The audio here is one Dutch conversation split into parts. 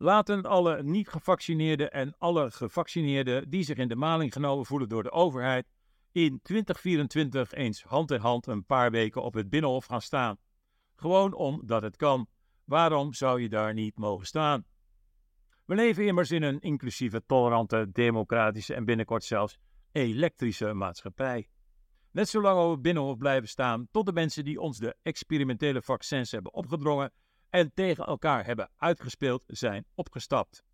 Laten alle niet-gevaccineerden en alle gevaccineerden die zich in de maling genomen voelen door de overheid in 2024 eens hand in hand een paar weken op het Binnenhof gaan staan. Gewoon omdat het kan. Waarom zou je daar niet mogen staan? We leven immers in een inclusieve, tolerante, democratische en binnenkort zelfs elektrische maatschappij. Net zolang we Binnenhof blijven staan tot de mensen die ons de experimentele vaccins hebben opgedrongen en tegen elkaar hebben uitgespeeld zijn opgestapt.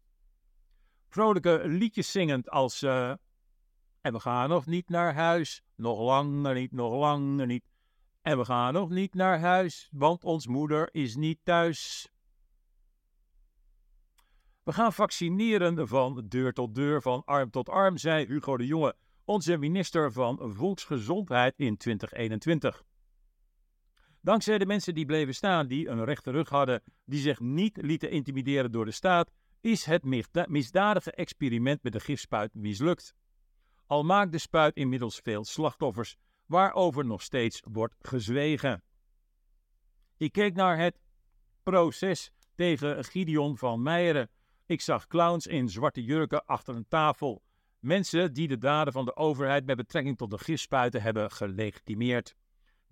Vrolijke liedjes zingend als uh, en we gaan nog niet naar huis, nog langer niet, nog langer niet. En we gaan nog niet naar huis, want ons moeder is niet thuis. We gaan vaccineren van deur tot deur, van arm tot arm, zei Hugo de Jonge, onze minister van Volksgezondheid in 2021. Dankzij de mensen die bleven staan, die een rechte rug hadden, die zich niet lieten intimideren door de staat, is het misdadige experiment met de gifspuit mislukt. Al maakt de spuit inmiddels veel slachtoffers, waarover nog steeds wordt gezwegen. Ik keek naar het proces tegen Gideon van Meijeren. Ik zag clowns in zwarte jurken achter een tafel. Mensen die de daden van de overheid met betrekking tot de gifspuiten hebben gelegitimeerd.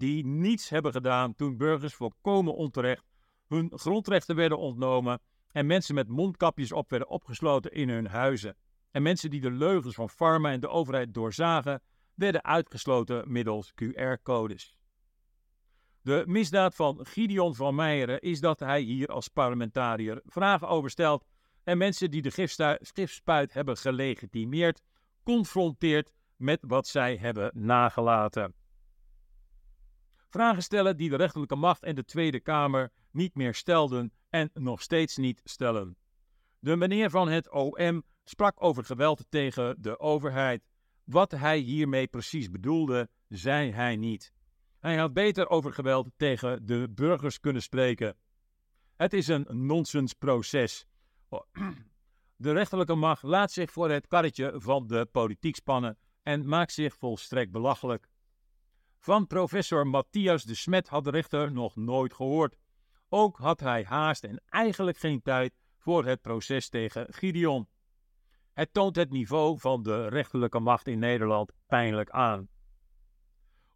Die niets hebben gedaan toen burgers volkomen onterecht hun grondrechten werden ontnomen en mensen met mondkapjes op werden opgesloten in hun huizen. En mensen die de leugens van Pharma en de overheid doorzagen, werden uitgesloten middels QR-codes. De misdaad van Gideon van Meijeren is dat hij hier als parlementariër vragen over stelt en mensen die de gifspuit hebben gelegitimeerd, confronteert met wat zij hebben nagelaten. Vragen stellen die de rechterlijke macht en de Tweede Kamer niet meer stelden en nog steeds niet stellen. De meneer van het OM sprak over geweld tegen de overheid. Wat hij hiermee precies bedoelde, zei hij niet. Hij had beter over geweld tegen de burgers kunnen spreken. Het is een nonsensproces. De rechterlijke macht laat zich voor het karretje van de politiek spannen en maakt zich volstrekt belachelijk. Van professor Matthias de Smet had de rechter nog nooit gehoord. Ook had hij haast en eigenlijk geen tijd voor het proces tegen Gideon. Het toont het niveau van de rechterlijke macht in Nederland pijnlijk aan.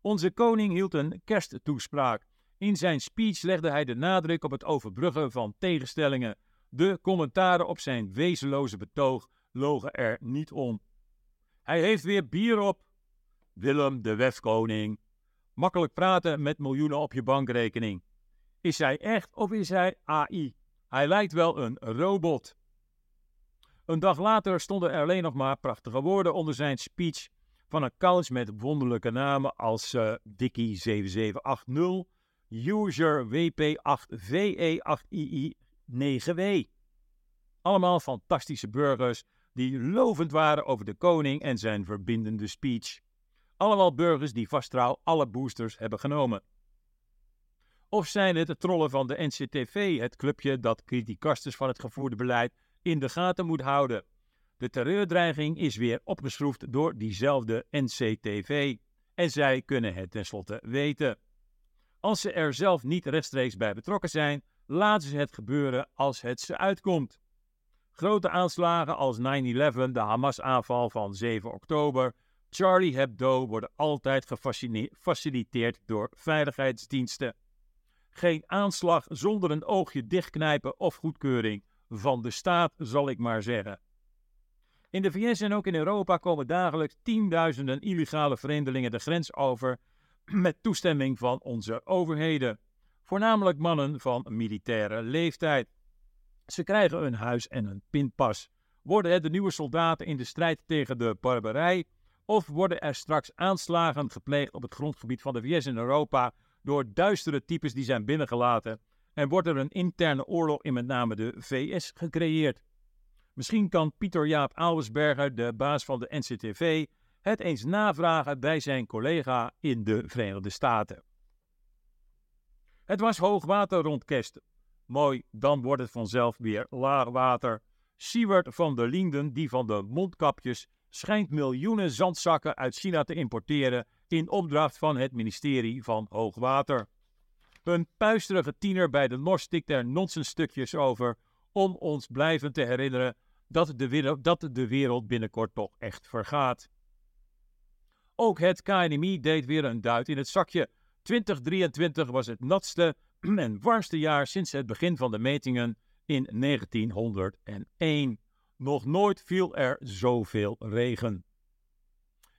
Onze koning hield een kersttoespraak. In zijn speech legde hij de nadruk op het overbruggen van tegenstellingen. De commentaren op zijn wezenloze betoog logen er niet om. Hij heeft weer bier op. Willem de Wefkoning. Makkelijk praten met miljoenen op je bankrekening. Is hij echt of is hij AI? Hij lijkt wel een robot. Een dag later stonden er alleen nog maar prachtige woorden onder zijn speech van accounts met wonderlijke namen als uh, Wiki7780, User WP8VE8II9W. Allemaal fantastische burgers die lovend waren over de koning en zijn verbindende speech. Allemaal burgers die vast trouw alle boosters hebben genomen. Of zijn het de trollen van de NCTV, het clubje dat criticasters van het gevoerde beleid in de gaten moet houden. De terreurdreiging is weer opgeschroefd door diezelfde NCTV en zij kunnen het tenslotte weten. Als ze er zelf niet rechtstreeks bij betrokken zijn, laten ze het gebeuren als het ze uitkomt. Grote aanslagen als 9-11, de Hamas-aanval van 7 oktober, Charlie Hebdo worden altijd gefaciliteerd door veiligheidsdiensten. Geen aanslag zonder een oogje dichtknijpen of goedkeuring van de staat, zal ik maar zeggen. In de VS en ook in Europa komen dagelijks tienduizenden illegale vreemdelingen de grens over met toestemming van onze overheden, voornamelijk mannen van militaire leeftijd. Ze krijgen een huis en een pinpas. Worden het de nieuwe soldaten in de strijd tegen de barbarij? Of worden er straks aanslagen gepleegd op het grondgebied van de VS en Europa door duistere types die zijn binnengelaten en wordt er een interne oorlog in met name de VS gecreëerd. Misschien kan Pieter Jaap Albersberger, de baas van de NCTV, het eens navragen bij zijn collega in de Verenigde Staten. Het was hoogwater rond kerst. Mooi, dan wordt het vanzelf weer laagwater. Siewert van der Linden, die van de mondkapjes, schijnt miljoenen zandzakken uit China te importeren in opdracht van het ministerie van Hoogwater. Een puisterige tiener bij de NOS stikt er nonsensstukjes over om ons blijvend te herinneren dat de, wereld, dat de wereld binnenkort toch echt vergaat. Ook het KNMI deed weer een duit in het zakje. 2023 was het natste en warmste jaar sinds het begin van de metingen in 1901. Nog nooit viel er zoveel regen.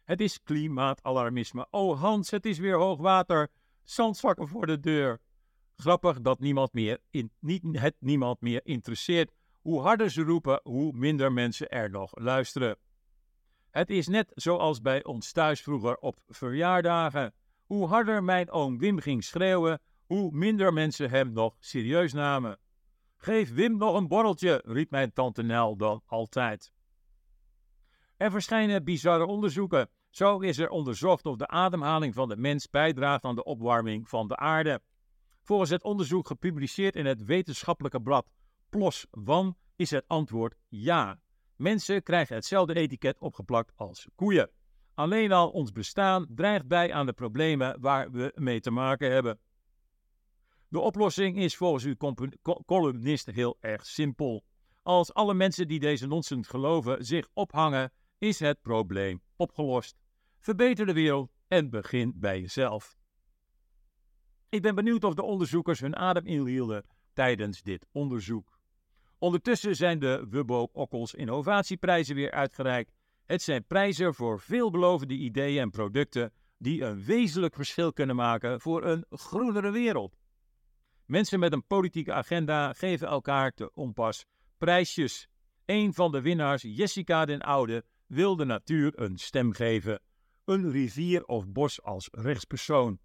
Het is klimaatalarmisme. Oh Hans, het is weer hoog water. Zandzakken voor de deur. Grappig dat niemand meer in, niet, het niemand meer interesseert. Hoe harder ze roepen, hoe minder mensen er nog luisteren. Het is net zoals bij ons thuis vroeger op verjaardagen. Hoe harder mijn oom Wim ging schreeuwen, hoe minder mensen hem nog serieus namen. Geef Wim nog een borreltje, riep mijn tante Nel dan altijd. Er verschijnen bizarre onderzoeken. Zo is er onderzocht of de ademhaling van de mens bijdraagt aan de opwarming van de aarde. Volgens het onderzoek gepubliceerd in het wetenschappelijke blad PLOS WAN is het antwoord ja. Mensen krijgen hetzelfde etiket opgeplakt als koeien. Alleen al ons bestaan dreigt bij aan de problemen waar we mee te maken hebben. De oplossing is volgens uw columnist heel erg simpel. Als alle mensen die deze nonsens geloven zich ophangen, is het probleem opgelost. Verbeter de wereld en begin bij jezelf. Ik ben benieuwd of de onderzoekers hun adem inhielden tijdens dit onderzoek. Ondertussen zijn de Wubbo Okkels innovatieprijzen weer uitgereikt. Het zijn prijzen voor veelbelovende ideeën en producten die een wezenlijk verschil kunnen maken voor een groenere wereld. Mensen met een politieke agenda geven elkaar te onpas prijsjes. Een van de winnaars, Jessica den Oude, wil de natuur een stem geven. Een rivier of bos als rechtspersoon.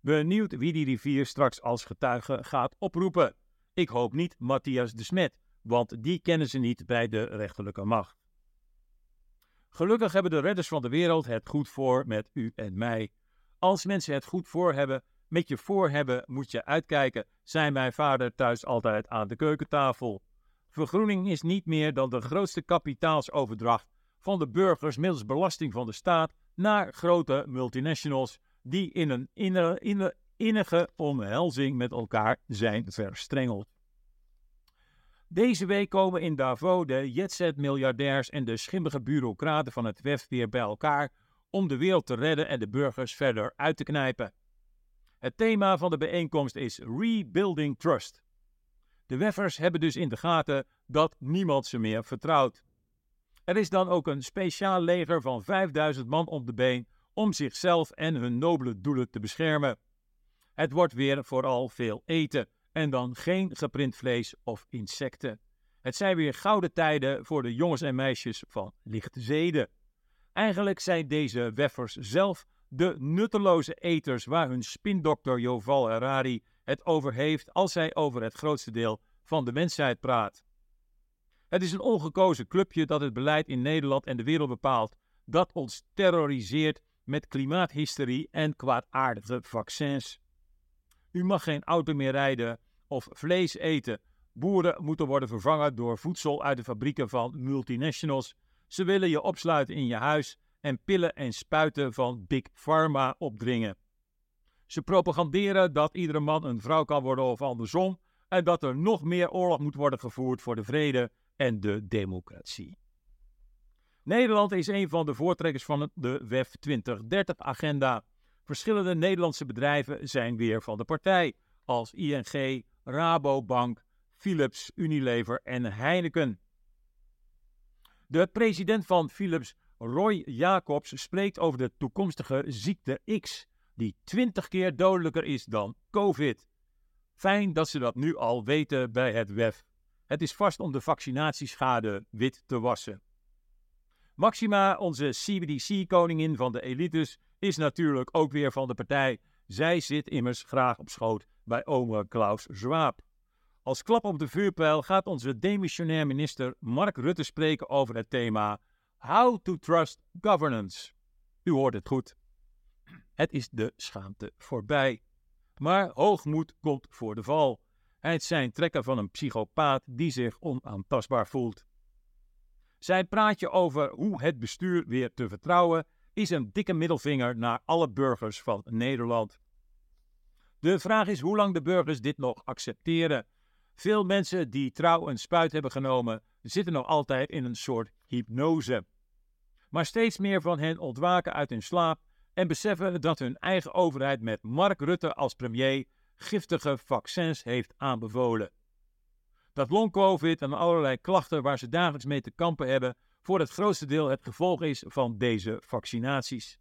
Benieuwd wie die rivier straks als getuige gaat oproepen. Ik hoop niet Matthias de Smet, want die kennen ze niet bij de rechterlijke macht. Gelukkig hebben de redders van de wereld het goed voor met u en mij. Als mensen het goed voor hebben, met je voor hebben, moet je uitkijken, zei mijn vader thuis altijd aan de keukentafel. Vergroening is niet meer dan de grootste kapitaalsoverdracht van de burgers middels belasting van de staat naar grote multinationals die in een innige omhelzing met elkaar zijn verstrengeld. Deze week komen in Davos de jetset-miljardairs en de schimmige bureaucraten van het WEF weer bij elkaar om de wereld te redden en de burgers verder uit te knijpen. Het thema van de bijeenkomst is Rebuilding Trust. De Weffers hebben dus in de gaten dat niemand ze meer vertrouwt. Er is dan ook een speciaal leger van 5000 man op de been om zichzelf en hun nobele doelen te beschermen. Het wordt weer vooral veel eten en dan geen geprint vlees of insecten. Het zijn weer gouden tijden voor de jongens en meisjes van lichte zeden. Eigenlijk zijn deze weffers zelf de nutteloze eters waar hun spindokter Joval Harari het over heeft als hij over het grootste deel van de mensheid praat. Het is een ongekozen clubje dat het beleid in Nederland en de wereld bepaalt, dat ons terroriseert met klimaathysterie en kwaadaardige vaccins. U mag geen auto meer rijden of vlees eten. Boeren moeten worden vervangen door voedsel uit de fabrieken van multinationals. Ze willen je opsluiten in je huis en pillen en spuiten van Big Pharma opdringen. Ze propaganderen dat iedere man een vrouw kan worden of andersom en dat er nog meer oorlog moet worden gevoerd voor de vrede en de democratie. Nederland is een van de voortrekkers van de WEF 2030-agenda. Verschillende Nederlandse bedrijven zijn weer van de partij, als ING, Rabobank, Philips, Unilever en Heineken. De president van Philips, Roy Jacobs, spreekt over de toekomstige ziekte X, die 20 keer dodelijker is dan COVID. Fijn dat ze dat nu al weten bij het WEF. Het is vast om de vaccinatieschade wit te wassen. Maxima, onze CBDC-koningin van de elites, is natuurlijk ook weer van de partij. Zij zit immers graag op schoot bij ome Klaus Schwab. Als klap op de vuurpijl gaat onze demissionair minister Mark Rutte spreken over het thema How to Trust Governance. U hoort het goed. Het is de schaamte voorbij. Maar hoogmoed komt voor de val. Het zijn trekken van een psychopaat die zich onaantastbaar voelt. Zijn praatje over hoe het bestuur weer te vertrouwen is een dikke middelvinger naar alle burgers van Nederland. De vraag is hoe lang de burgers dit nog accepteren. Veel mensen die trouw een spuit hebben genomen, zitten nog altijd in een soort hypnose. Maar steeds meer van hen ontwaken uit hun slaap en beseffen dat hun eigen overheid met Mark Rutte als premier giftige vaccins heeft aanbevolen. Dat long-covid en allerlei klachten waar ze dagelijks mee te kampen hebben, voor het grootste deel het gevolg is van deze vaccinaties.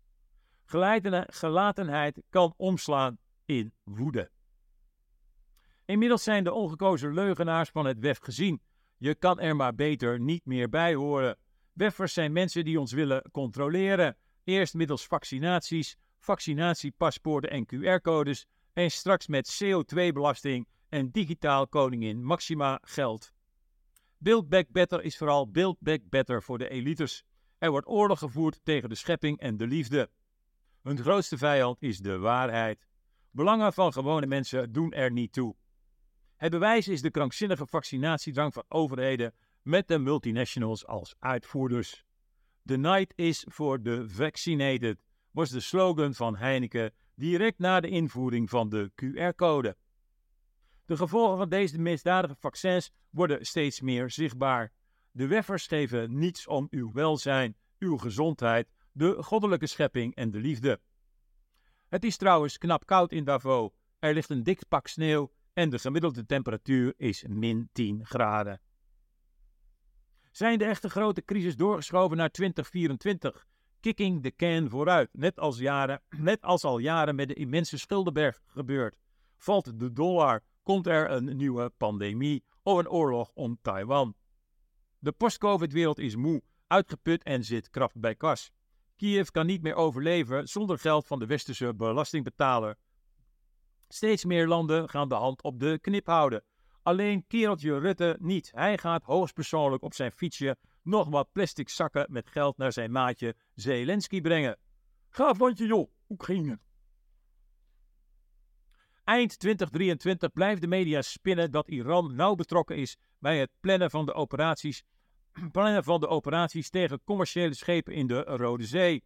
Gelatenheid kan omslaan in woede. Inmiddels zijn de ongekozen leugenaars van het WEF gezien. Je kan er maar beter niet meer bij horen. Weffers zijn mensen die ons willen controleren. Eerst middels vaccinaties, vaccinatiepaspoorten en QR-codes en straks met CO2-belasting en digitaal koningin Maxima geld. Build Back Better is vooral Build Back Better voor de elites. Er wordt oorlog gevoerd tegen de schepping en de liefde. Hun grootste vijand is de waarheid. Belangen van gewone mensen doen er niet toe. Het bewijs is de krankzinnige vaccinatiedrang van overheden met de multinationals als uitvoerders. The night is for the vaccinated was de slogan van Heineken direct na de invoering van de QR-code. De gevolgen van deze misdadige vaccins worden steeds meer zichtbaar. De weffers geven niets om uw welzijn, uw gezondheid, de goddelijke schepping en de liefde. Het is trouwens knap koud in Davos. Er ligt een dik pak sneeuw en de gemiddelde temperatuur is min 10 graden. Zijn de echte grote crisis doorgeschoven naar 2024? Kicking the can vooruit, net als, jaren, net als al jaren met de immense schuldenberg gebeurt. Valt de dollar, komt er een nieuwe pandemie of een oorlog om Taiwan. De post-COVID-wereld is moe, uitgeput en zit krap bij kas. Kiev kan niet meer overleven zonder geld van de westerse belastingbetaler. Steeds meer landen gaan de hand op de knip houden. Alleen kereltje Rutte niet. Hij gaat hoogstpersoonlijk op zijn fietsje nog wat plastic zakken met geld naar zijn maatje Zelensky brengen. Gaaf landje joh, Oekraïne. Eind 2023 blijft de media spinnen dat Iran nauw betrokken is bij het plannen van de operaties, plannen van de operaties tegen commerciële schepen in de Rode Zee.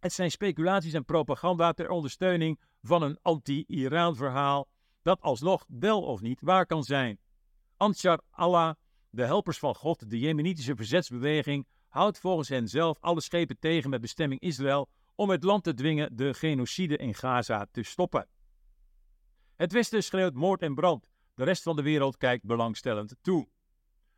Het zijn speculaties en propaganda ter ondersteuning van een anti-Iran verhaal dat alsnog wel of niet waar kan zijn. Ansar Allah, de helpers van God, de Jemenitische verzetsbeweging, houdt volgens hen zelf alle schepen tegen met bestemming Israël om het land te dwingen de genocide in Gaza te stoppen. Het Westen schreeuwt moord en brand, de rest van de wereld kijkt belangstellend toe.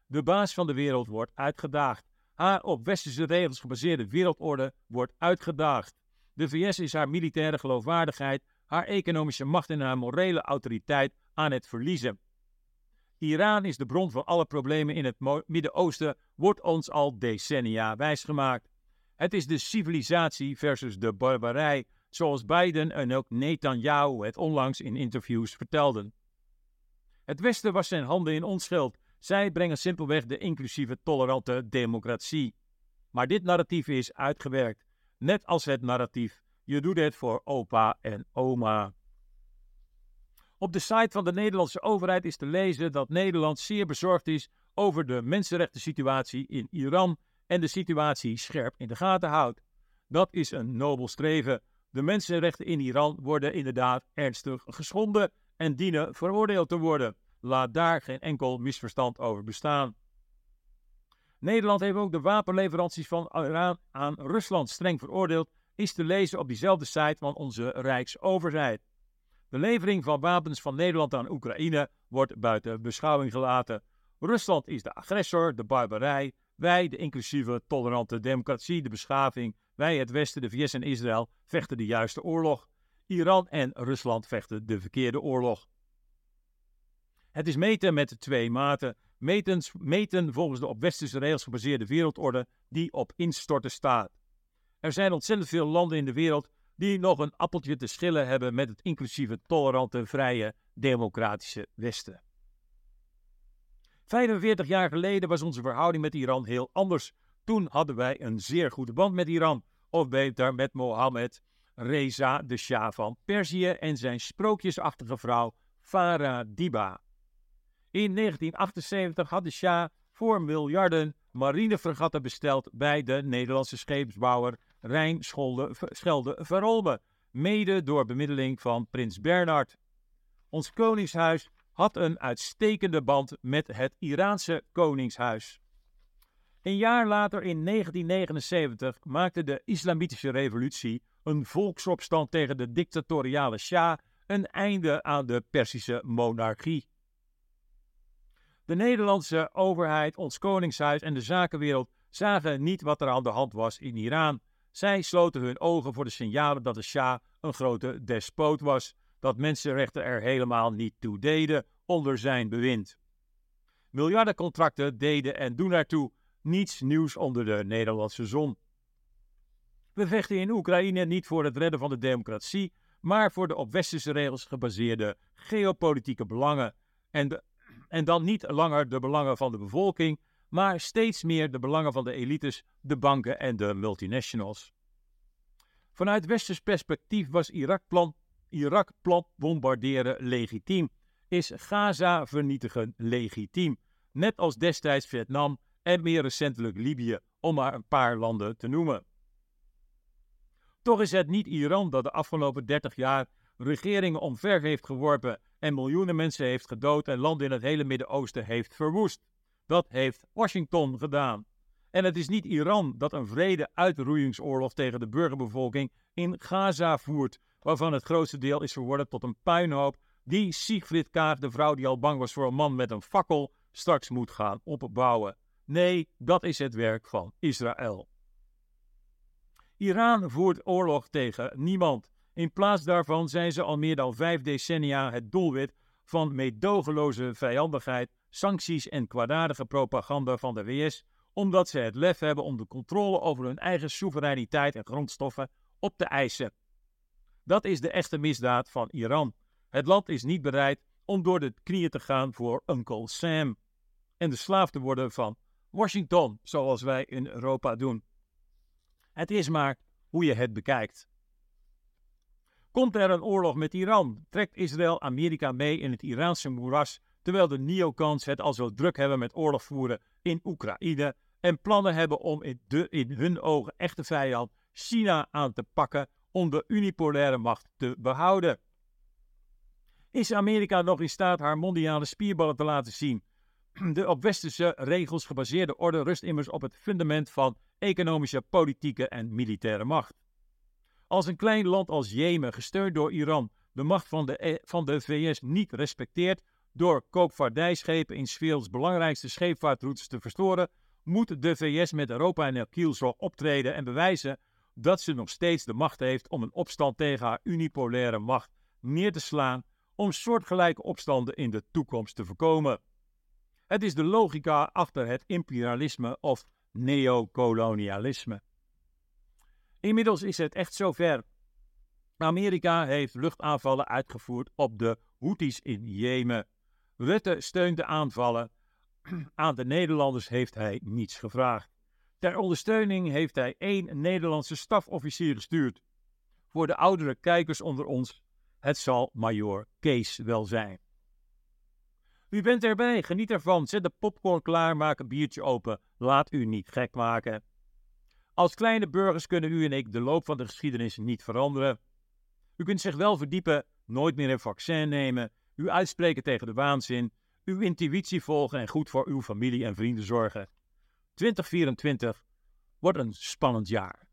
De baas van de wereld wordt uitgedaagd. Haar op westerse regels gebaseerde wereldorde wordt uitgedaagd. De VS is haar militaire geloofwaardigheid, haar economische macht en haar morele autoriteit aan het verliezen. Iran is de bron van alle problemen in het Midden-Oosten, wordt ons al decennia wijsgemaakt. Het is de civilisatie versus de barbarij, zoals Biden en ook Netanyahu het onlangs in interviews vertelden. Het Westen was zijn handen in onschuld. Zij brengen simpelweg de inclusieve, tolerante democratie. Maar dit narratief is uitgewerkt, net als het narratief je doet het voor opa en oma. Op de site van de Nederlandse overheid is te lezen dat Nederland zeer bezorgd is over de mensenrechten situatie in Iran en de situatie scherp in de gaten houdt. Dat is een nobel streven. De mensenrechten in Iran worden inderdaad ernstig geschonden en dienen veroordeeld te worden. Laat daar geen enkel misverstand over bestaan. Nederland heeft ook de wapenleveranties van Iran aan Rusland streng veroordeeld is te lezen op diezelfde site van onze Rijksoverheid. De levering van wapens van Nederland aan Oekraïne wordt buiten beschouwing gelaten. Rusland is de agressor, de barbarij. Wij, de inclusieve, tolerante democratie, de beschaving. Wij, het Westen, de VS en Israël, vechten de juiste oorlog. Iran en Rusland vechten de verkeerde oorlog. Het is meten met twee maten. Metens, meten volgens de op westerse regels gebaseerde wereldorde die op instorten staat. Er zijn ontzettend veel landen in de wereld die nog een appeltje te schillen hebben met het inclusieve, tolerante, vrije, democratische Westen. 45 jaar geleden was onze verhouding met Iran heel anders. Toen hadden wij een zeer goede band met Iran, of beter met Mohammed Reza, de Shah van Perzië en zijn sprookjesachtige vrouw Farah Diba. In 1978 had de Shah voor miljarden marinefregatten besteld bij de Nederlandse scheepsbouwer Rijn Schelde Verolme, mede door bemiddeling van prins Bernhard. Ons koningshuis had een uitstekende band met het Iraanse koningshuis. Een jaar later, in 1979, maakte de Islamitische Revolutie, een volksopstand tegen de dictatoriale Shah, een einde aan de Persische monarchie. De Nederlandse overheid, ons koningshuis en de zakenwereld zagen niet wat er aan de hand was in Iran. Zij sloten hun ogen voor de signalen dat de Shah een grote despoot was, dat mensenrechten er helemaal niet toe deden onder zijn bewind. Miljardencontracten deden en doen ertoe niets nieuws onder de Nederlandse zon. We vechten in Oekraïne niet voor het redden van de democratie, maar voor de op westerse regels gebaseerde geopolitieke belangen. En, en dan niet langer de belangen van de bevolking, maar steeds meer de belangen van de elites, de banken en de multinationals. Vanuit westers perspectief was Irak-plan Irak plat bombarderen legitiem, is Gaza vernietigen legitiem, net als destijds Vietnam en meer recentelijk Libië, om maar een paar landen te noemen. Toch is het niet Iran dat de afgelopen 30 jaar regeringen omver heeft geworpen en miljoenen mensen heeft gedood en landen in het hele Midden-Oosten heeft verwoest. Dat heeft Washington gedaan. En het is niet Iran dat een vrede uitroeiingsoorlog tegen de burgerbevolking in Gaza voert, waarvan het grootste deel is verworden tot een puinhoop die Siegfried Kaag, de vrouw die al bang was voor een man met een fakkel, straks moet gaan opbouwen. Nee, dat is het werk van Israël. Iran voert oorlog tegen niemand. In plaats daarvan zijn ze al meer dan vijf decennia het doelwit van meedogenloze vijandigheid, sancties en kwaadaardige propaganda van de VS, omdat ze het lef hebben om de controle over hun eigen soevereiniteit en grondstoffen op te eisen. Dat is de echte misdaad van Iran. Het land is niet bereid om door de knieën te gaan voor Uncle Sam en de slaaf te worden van Washington, zoals wij in Europa doen. Het is maar hoe je het bekijkt. Komt er een oorlog met Iran, trekt Israël Amerika mee in het Iraanse moeras, terwijl de neocons het al zo druk hebben met oorlog voeren in Oekraïne en plannen hebben om in, de, in hun ogen echte vijand China aan te pakken om de unipolaire macht te behouden. Is Amerika nog in staat haar mondiale spierballen te laten zien? De op westerse regels gebaseerde orde rust immers op het fundament van economische, politieke en militaire macht. Als een klein land als Jemen, gesteund door Iran, de macht van de, e, van de VS niet respecteert door koopvaardijschepen in werelds belangrijkste scheepvaartroutes te verstoren, moet de VS met Europa en El kielzog optreden en bewijzen dat ze nog steeds de macht heeft om een opstand tegen haar unipolaire macht neer te slaan om soortgelijke opstanden in de toekomst te voorkomen. Het is de logica achter het imperialisme of neocolonialisme. Inmiddels is het echt zover. Amerika heeft luchtaanvallen uitgevoerd op de Houthis in Jemen. Rutte steunt de aanvallen. Aan de Nederlanders heeft hij niets gevraagd. Ter ondersteuning heeft hij één Nederlandse stafofficier gestuurd. Voor de oudere kijkers onder ons, het zal Major Kees wel zijn. U bent erbij, geniet ervan, zet de popcorn klaar, maak een biertje open, laat u niet gek maken. Als kleine burgers kunnen u en ik de loop van de geschiedenis niet veranderen. U kunt zich wel verdiepen, nooit meer een vaccin nemen, u uitspreken tegen de waanzin, uw intuïtie volgen en goed voor uw familie en vrienden zorgen. 2024 wordt een spannend jaar.